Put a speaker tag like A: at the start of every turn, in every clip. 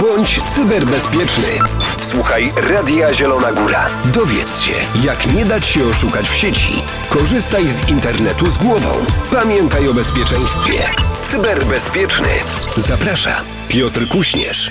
A: Bądź cyberbezpieczny. Słuchaj Radia Zielona Góra. Dowiedz się, jak nie dać się oszukać w sieci. Korzystaj z internetu z głową. Pamiętaj o bezpieczeństwie. Cyberbezpieczny. Zaprasza Piotr Kuśnierz.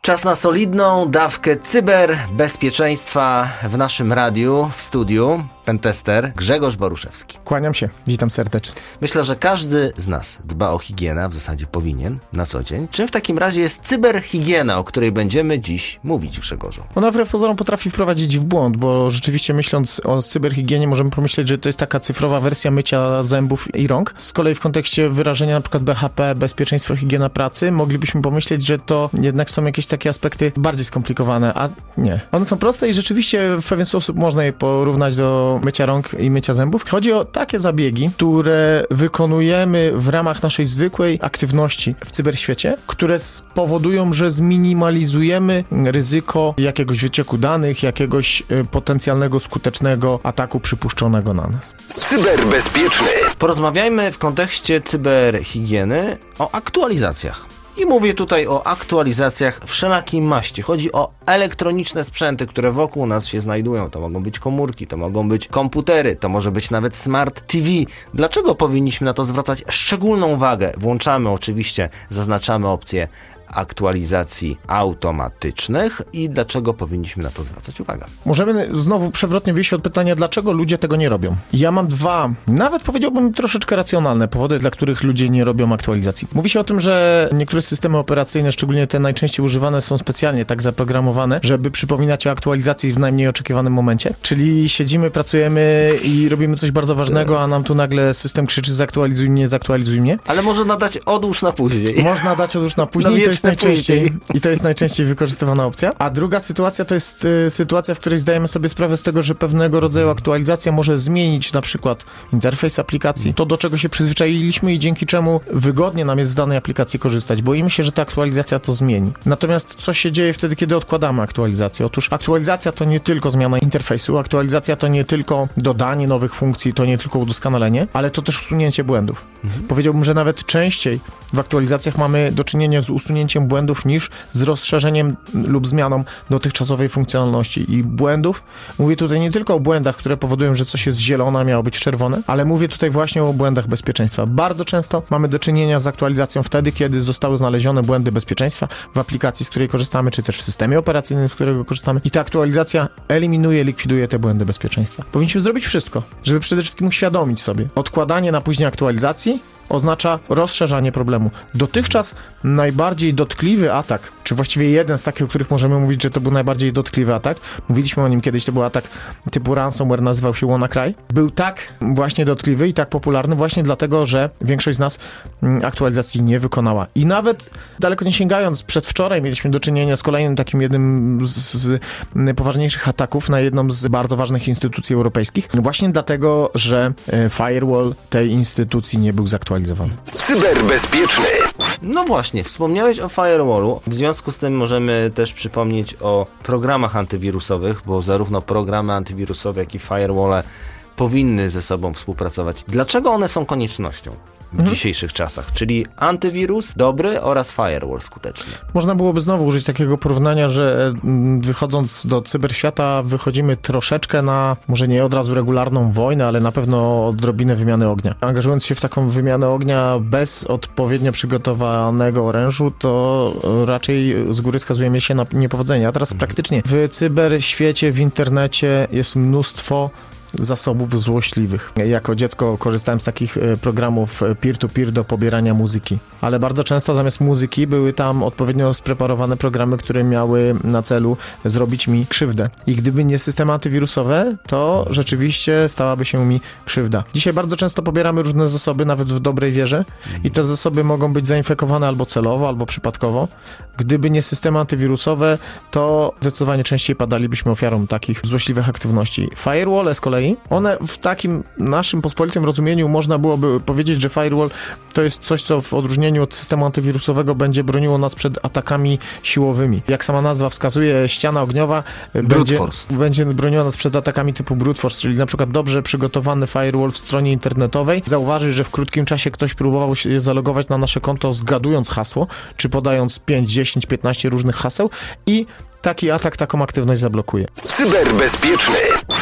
B: Czas na solidną dawkę cyberbezpieczeństwa w naszym radiu, w studiu. Pentester Grzegorz Boruszewski.
C: Kłaniam się, witam serdecznie.
B: Myślę, że każdy z nas dba o higienę, w zasadzie powinien, na co dzień. Czym w takim razie jest cyberhigiena, o której będziemy dziś mówić, Grzegorzu?
C: Ona wbrew pozorom potrafi wprowadzić w błąd, bo rzeczywiście myśląc o cyberhigienie możemy pomyśleć, że to jest taka cyfrowa wersja mycia zębów i rąk. Z kolei w kontekście wyrażenia przykład BHP, bezpieczeństwo, higiena pracy, moglibyśmy pomyśleć, że to jednak są jakieś takie aspekty bardziej skomplikowane, a nie. One są proste i rzeczywiście w pewien sposób można je porównać do mycia rąk i mycia zębów. Chodzi o takie zabiegi, które wykonujemy w ramach naszej zwykłej aktywności w cyberświecie, które spowodują, że zminimalizujemy ryzyko jakiegoś wycieku danych, jakiegoś y, potencjalnego skutecznego ataku przypuszczonego na nas.
A: Cyberbezpieczny.
B: Porozmawiajmy w kontekście cyberhigieny o aktualizacjach. I mówię tutaj o aktualizacjach wszelakiej maści. Chodzi o elektroniczne sprzęty, które wokół nas się znajdują. To mogą być komórki, to mogą być komputery, to może być nawet smart TV. Dlaczego powinniśmy na to zwracać szczególną uwagę? Włączamy oczywiście, zaznaczamy opcję aktualizacji automatycznych i dlaczego powinniśmy na to zwracać uwagę.
C: Możemy znowu przewrotnie wyjść od pytania, dlaczego ludzie tego nie robią. Ja mam dwa, nawet powiedziałbym troszeczkę racjonalne powody, dla których ludzie nie robią aktualizacji. Mówi się o tym, że niektóre systemy operacyjne, szczególnie te najczęściej używane, są specjalnie tak zaprogramowane, żeby przypominać o aktualizacji w najmniej oczekiwanym momencie. Czyli siedzimy, pracujemy i robimy coś bardzo ważnego, a nam tu nagle system krzyczy zaktualizuj mnie, zaktualizuj mnie.
B: Ale można dać odłóż na później.
C: Można dać odłóż na później.
B: No
C: jest najczęściej i to jest najczęściej wykorzystywana opcja. A druga sytuacja to jest y, sytuacja, w której zdajemy sobie sprawę z tego, że pewnego rodzaju aktualizacja może zmienić na przykład interfejs aplikacji, to do czego się przyzwyczailiśmy i dzięki czemu wygodnie nam jest z danej aplikacji korzystać. Boimy się, że ta aktualizacja to zmieni. Natomiast co się dzieje wtedy, kiedy odkładamy aktualizację? Otóż aktualizacja to nie tylko zmiana interfejsu, aktualizacja to nie tylko dodanie nowych funkcji, to nie tylko udoskonalenie, ale to też usunięcie błędów. Mhm. Powiedziałbym, że nawet częściej w aktualizacjach mamy do czynienia z usunięciem błędów niż z rozszerzeniem lub zmianą dotychczasowej funkcjonalności i błędów. Mówię tutaj nie tylko o błędach, które powodują, że coś jest zielone, a miało być czerwone, ale mówię tutaj właśnie o błędach bezpieczeństwa. Bardzo często mamy do czynienia z aktualizacją wtedy, kiedy zostały znalezione błędy bezpieczeństwa w aplikacji, z której korzystamy, czy też w systemie operacyjnym, z którego korzystamy i ta aktualizacja eliminuje, likwiduje te błędy bezpieczeństwa. Powinniśmy zrobić wszystko, żeby przede wszystkim uświadomić sobie odkładanie na później aktualizacji oznacza rozszerzanie problemu. Dotychczas najbardziej dotkliwy atak, czy właściwie jeden z takich, o których możemy mówić, że to był najbardziej dotkliwy atak, mówiliśmy o nim kiedyś, to był atak typu ransomware, nazywał się WannaCry, był tak właśnie dotkliwy i tak popularny właśnie dlatego, że większość z nas mm, aktualizacji nie wykonała. I nawet daleko nie sięgając, przedwczoraj mieliśmy do czynienia z kolejnym takim jednym z, z poważniejszych ataków na jedną z bardzo ważnych instytucji europejskich, właśnie dlatego, że e, firewall tej instytucji nie był zaktualizowany zaktualizowany.
A: Cyberbezpieczny.
B: No właśnie, wspomniałeś o firewallu. W związku z tym możemy też przypomnieć o programach antywirusowych, bo zarówno programy antywirusowe, jak i firewall powinny ze sobą współpracować. Dlaczego one są koniecznością? W mhm. dzisiejszych czasach, czyli antywirus dobry oraz firewall skuteczny.
C: Można byłoby znowu użyć takiego porównania, że mm, wychodząc do cyberświata wychodzimy troszeczkę na, może nie od razu regularną wojnę, ale na pewno odrobinę wymiany ognia. Angażując się w taką wymianę ognia bez odpowiednio przygotowanego orężu, to raczej z góry skazujemy się na niepowodzenie. A teraz praktycznie w cyberświecie, w internecie jest mnóstwo zasobów złośliwych. Jako dziecko korzystałem z takich e, programów e, peer-to-peer do pobierania muzyki, ale bardzo często zamiast muzyki były tam odpowiednio spreparowane programy, które miały na celu zrobić mi krzywdę. I gdyby nie systemy antywirusowe, to rzeczywiście stałaby się mi krzywda. Dzisiaj bardzo często pobieramy różne zasoby, nawet w dobrej wierze, i te zasoby mogą być zainfekowane albo celowo, albo przypadkowo. Gdyby nie systemy antywirusowe, to zdecydowanie częściej padalibyśmy ofiarą takich złośliwych aktywności. Firewall z kolei one w takim naszym pospolitym rozumieniu można byłoby powiedzieć, że firewall to jest coś, co w odróżnieniu od systemu antywirusowego będzie broniło nas przed atakami siłowymi. Jak sama nazwa wskazuje, ściana ogniowa e, będzie,
B: force.
C: będzie broniła nas przed atakami typu brute force, czyli na przykład dobrze przygotowany firewall w stronie internetowej zauważy, że w krótkim czasie ktoś próbował się zalogować na nasze konto zgadując hasło, czy podając 5, 10, 15 różnych haseł i taki atak taką aktywność zablokuje.
A: Cyberbezpieczny.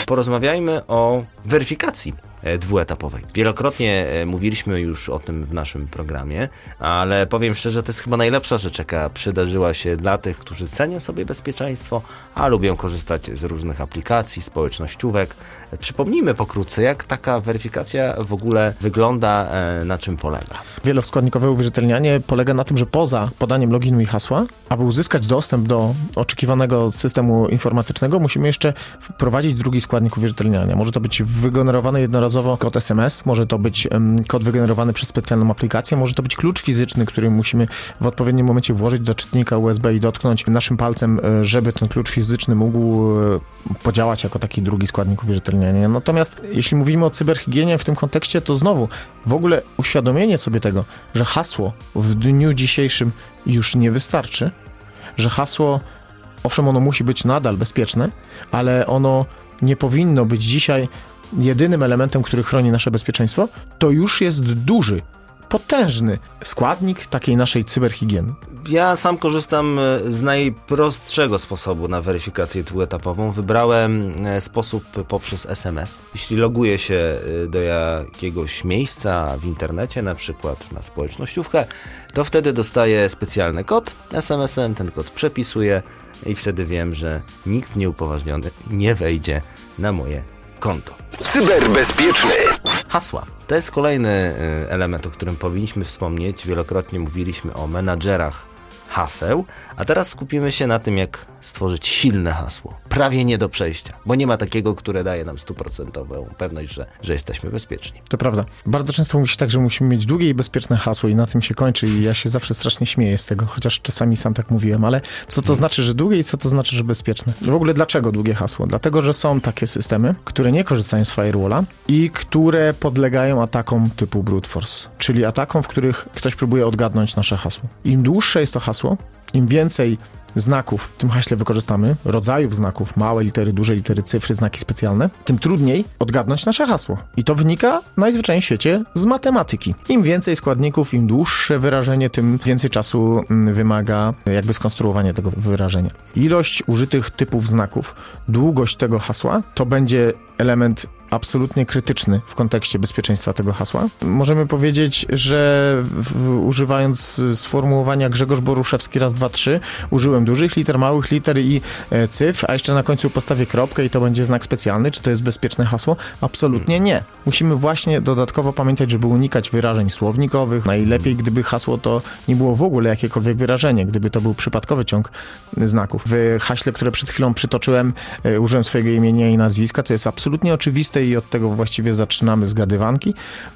B: Porozmawiajmy o weryfikacji dwuetapowej. Wielokrotnie e, mówiliśmy już o tym w naszym programie, ale powiem szczerze, to jest chyba najlepsza rzecz, jaka przydarzyła się dla tych, którzy cenią sobie bezpieczeństwo, a lubią korzystać z różnych aplikacji, społecznościówek. E, Przypomnijmy pokrótce, jak taka weryfikacja w ogóle wygląda, e, na czym polega.
C: Wieloskładnikowe uwierzytelnianie polega na tym, że poza podaniem loginu i hasła, aby uzyskać dostęp do oczekiwanego systemu informatycznego, musimy jeszcze wprowadzić drugi składnik uwierzytelniania. Może to być wygenerowany jednorazowo kod SMS, może to być kod wygenerowany przez specjalną aplikację, może to być klucz fizyczny, który musimy w odpowiednim momencie włożyć do czytnika USB i dotknąć naszym palcem, e, żeby ten klucz fizyczny mógł e, podziałać jako taki drugi składnik uwierzytelniania. Natomiast jeśli mówimy o cyberhigienie w tym kontekście, to znowu w ogóle uświadomienie sobie tego, że hasło w dniu dzisiejszym już nie wystarczy, że hasło, owszem, ono musi być nadal bezpieczne, ale ono nie powinno być dzisiaj jedynym elementem, który chroni nasze bezpieczeństwo, to już jest duży, potężny składnik takiej naszej cyberhigieny.
B: Ja sam korzystam e, z najprostszego sposobu na weryfikację dwuetapową. Wybrałem e, sposób poprzez SMS. Jeśli loguję się e, do jakiegoś miejsca w internecie, na przykład na społecznościówkę, to wtedy dostaję specjalny kod SMS-em, ten kod przepisuję i wtedy wiem, że nikt nieupoważniony nie wejdzie na moje konto.
A: Cyberbezpieczny.
B: Hasła. To jest kolejny y, element, o którym powinniśmy wspomnieć. Wielokrotnie mówiliśmy o menadżerach haseł, a teraz skupimy się na tym, jak stworzyć silne hasło. Prawie nie do przejścia, bo nie ma takiego, które daje nam stuprocentową pewność, że, że jesteśmy bezpieczni.
C: To prawda. Bardzo często mówi się tak, że musimy mieć długie i bezpieczne hasło i na tym się kończy i ja się zawsze strasznie śmieję z tego, chociaż czasami sam tak mówiłem, ale co to znaczy, że długie i co to znaczy, że bezpieczne? W ogóle dlaczego długie hasło? Dlatego, że są takie systemy, które nie korzystają z firewalla i które podlegają atakom typu brute force, czyli atakom, w których ktoś próbuje odgadnąć nasze hasło. Im dłuższe jest to hasło, im więcej znaków w tym haśle wykorzystamy, rodzajów znaków, małe litery, duże litery, cyfry, znaki specjalne, tym trudniej odgadnąć nasze hasło. I to wynika najzwyczajniej w świecie z matematyki. Im więcej składników, im dłuższe wyrażenie, tym więcej czasu mm, wymaga jakby skonstruowanie tego wyrażenia. Ilość użytych typów znaków, długość tego hasła to będzie element absolutnie krytyczny w kontekście bezpieczeństwa tego hasła. Możemy powiedzieć, że w, używając sformułowania Grzegorz Boruszewski raz, dwa, trzy, użyłem dużych liter, małych liter i e, cyfr, a jeszcze na końcu postawię kropkę i to będzie znak specjalny. Czy to jest bezpieczne hasło? Absolutnie nie. Musimy właśnie dodatkowo pamiętać, żeby unikać wyrażeń słownikowych. Najlepiej, gdyby hasło to nie było w ogóle jakiekolwiek wyrażenie, gdyby to był przypadkowy ciąg znaków. W haśle, które przed chwilą przytoczyłem, e, użyłem swojego imienia i nazwiska, co jest absolutnie oczywiste i od tego właściwie zaczynamy zgadywanki,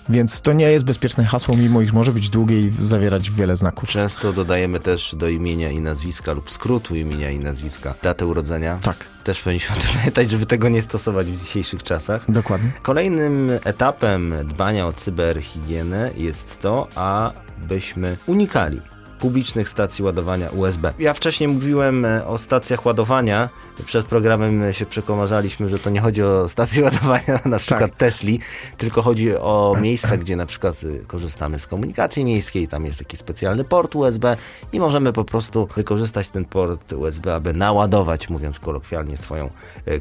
C: więc to nie jest bezpieczne hasło, mimo iż może być długie i zawierać wiele znaków.
B: Często dodajemy też do imienia i nazwiska lub skrótu imienia i nazwiska datę urodzenia.
C: Tak,
B: Też powinniśmy o tym pamiętać, żeby tego nie stosować w dzisiejszych czasach.
C: dokładnie.
B: Kolejnym etapem dbania o cyberhigienę jest to, abyśmy unikali publicznych stacji ładowania USB. Ja wcześniej mówiłem e, o stacjach ładowania. Przed programem się przekomarzaliśmy, że to nie chodzi o stacje ładowania na przykład Tesli, tylko chodzi o miejsca, gdzie na przykład y, korzystamy z komunikacji miejskiej, tam jest taki specjalny port USB i możemy po prostu wykorzystać ten port USB, aby naładować, mówiąc kolokwialnie, swoją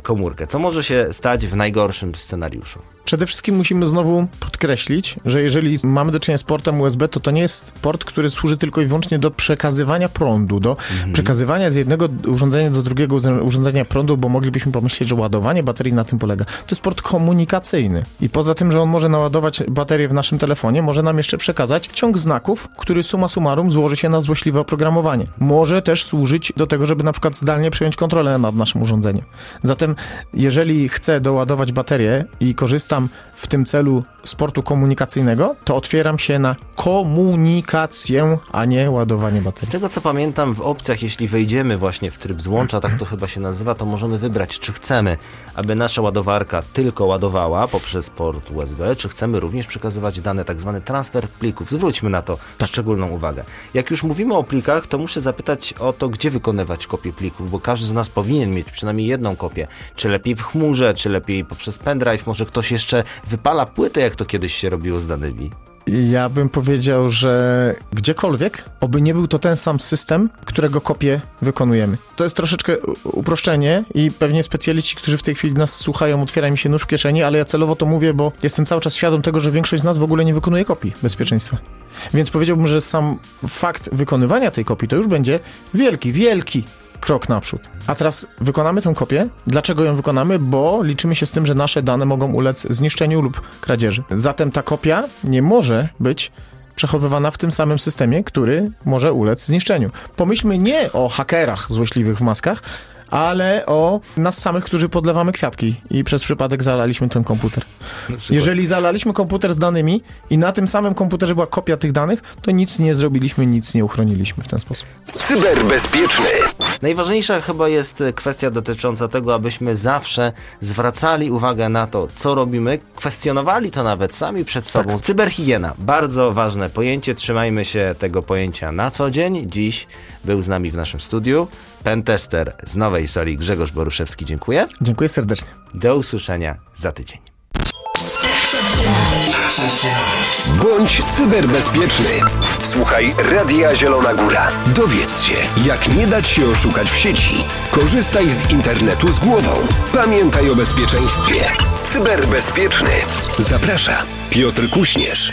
B: komórkę. Co może się stać w najgorszym scenariuszu?
C: Przede wszystkim musimy znowu podkreślić, że jeżeli mamy do czynienia z portem USB, to to nie jest port, który służy tylko i wyłącznie do przekazywania prądu, do przekazywania z jednego urządzenia do drugiego urządzenia prądu, bo moglibyśmy pomyśleć, że ładowanie baterii na tym polega. To jest port komunikacyjny. I poza tym, że on może naładować baterię w naszym telefonie, może nam jeszcze przekazać ciąg znaków, który summa summarum złoży się na złośliwe oprogramowanie. Może też służyć do tego, żeby na przykład zdalnie przejąć kontrolę nad naszym urządzeniem. Zatem, jeżeli chcę doładować baterię i korzystam w tym celu z portu komunikacyjnego, to otwieram się na komunikację, a nie ładowanie
B: Z
C: baterii.
B: tego co pamiętam, w opcjach, jeśli wejdziemy właśnie w tryb złącza, tak to chyba się nazywa, to możemy wybrać, czy chcemy, aby nasza ładowarka tylko ładowała poprzez port USB, czy chcemy również przekazywać dane, tak zwany transfer plików. Zwróćmy na to szczególną uwagę. Jak już mówimy o plikach, to muszę zapytać o to, gdzie wykonywać kopię plików, bo każdy z nas powinien mieć przynajmniej jedną kopię. Czy lepiej w chmurze, czy lepiej poprzez pendrive, może ktoś jeszcze wypala płytę, jak to kiedyś się robiło z danymi.
C: Ja bym powiedział, że gdziekolwiek, oby nie był to ten sam system, którego kopię wykonujemy. To jest troszeczkę uproszczenie i pewnie specjaliści, którzy w tej chwili nas słuchają, otwiera mi się nóż w kieszeni, ale ja celowo to mówię, bo jestem cały czas świadom tego, że większość z nas w ogóle nie wykonuje kopii bezpieczeństwa. Więc powiedziałbym, że sam fakt wykonywania tej kopii to już będzie wielki, wielki krok naprzód. A teraz wykonamy tę kopię. Dlaczego ją wykonamy? Bo liczymy się z tym, że nasze dane mogą ulec zniszczeniu lub kradzieży. Zatem ta kopia nie może być przechowywana w tym samym systemie, który może ulec zniszczeniu. Pomyślmy nie o hakerach złośliwych w maskach, ale o nas samych, którzy podlewamy kwiatki i przez przypadek zalaliśmy ten komputer. Jeżeli zalaliśmy komputer z danymi i na tym samym komputerze była kopia tych danych, to nic nie zrobiliśmy, nic nie uchroniliśmy w ten sposób.
A: Cyberbezpieczny.
B: Najważniejsza chyba jest kwestia dotycząca tego, abyśmy zawsze zwracali uwagę na to, co robimy, kwestionowali to nawet sami przed sobą. Cyberhigiena, bardzo ważne pojęcie, trzymajmy się tego pojęcia na co dzień. Dziś był z nami w naszym studiu pentester z Nowej Soli Grzegorz Boruszewski, dziękuję.
C: Dziękuję serdecznie.
B: Do usłyszenia za tydzień.
A: Bądź cyberbezpieczny. Słuchaj Radia Zielona Góra. Dowiedz się, jak nie dać się oszukać w sieci. Korzystaj z internetu z głową. Pamiętaj o bezpieczeństwie. Cyberbezpieczny. Zaprasza Piotr Kuśnierz.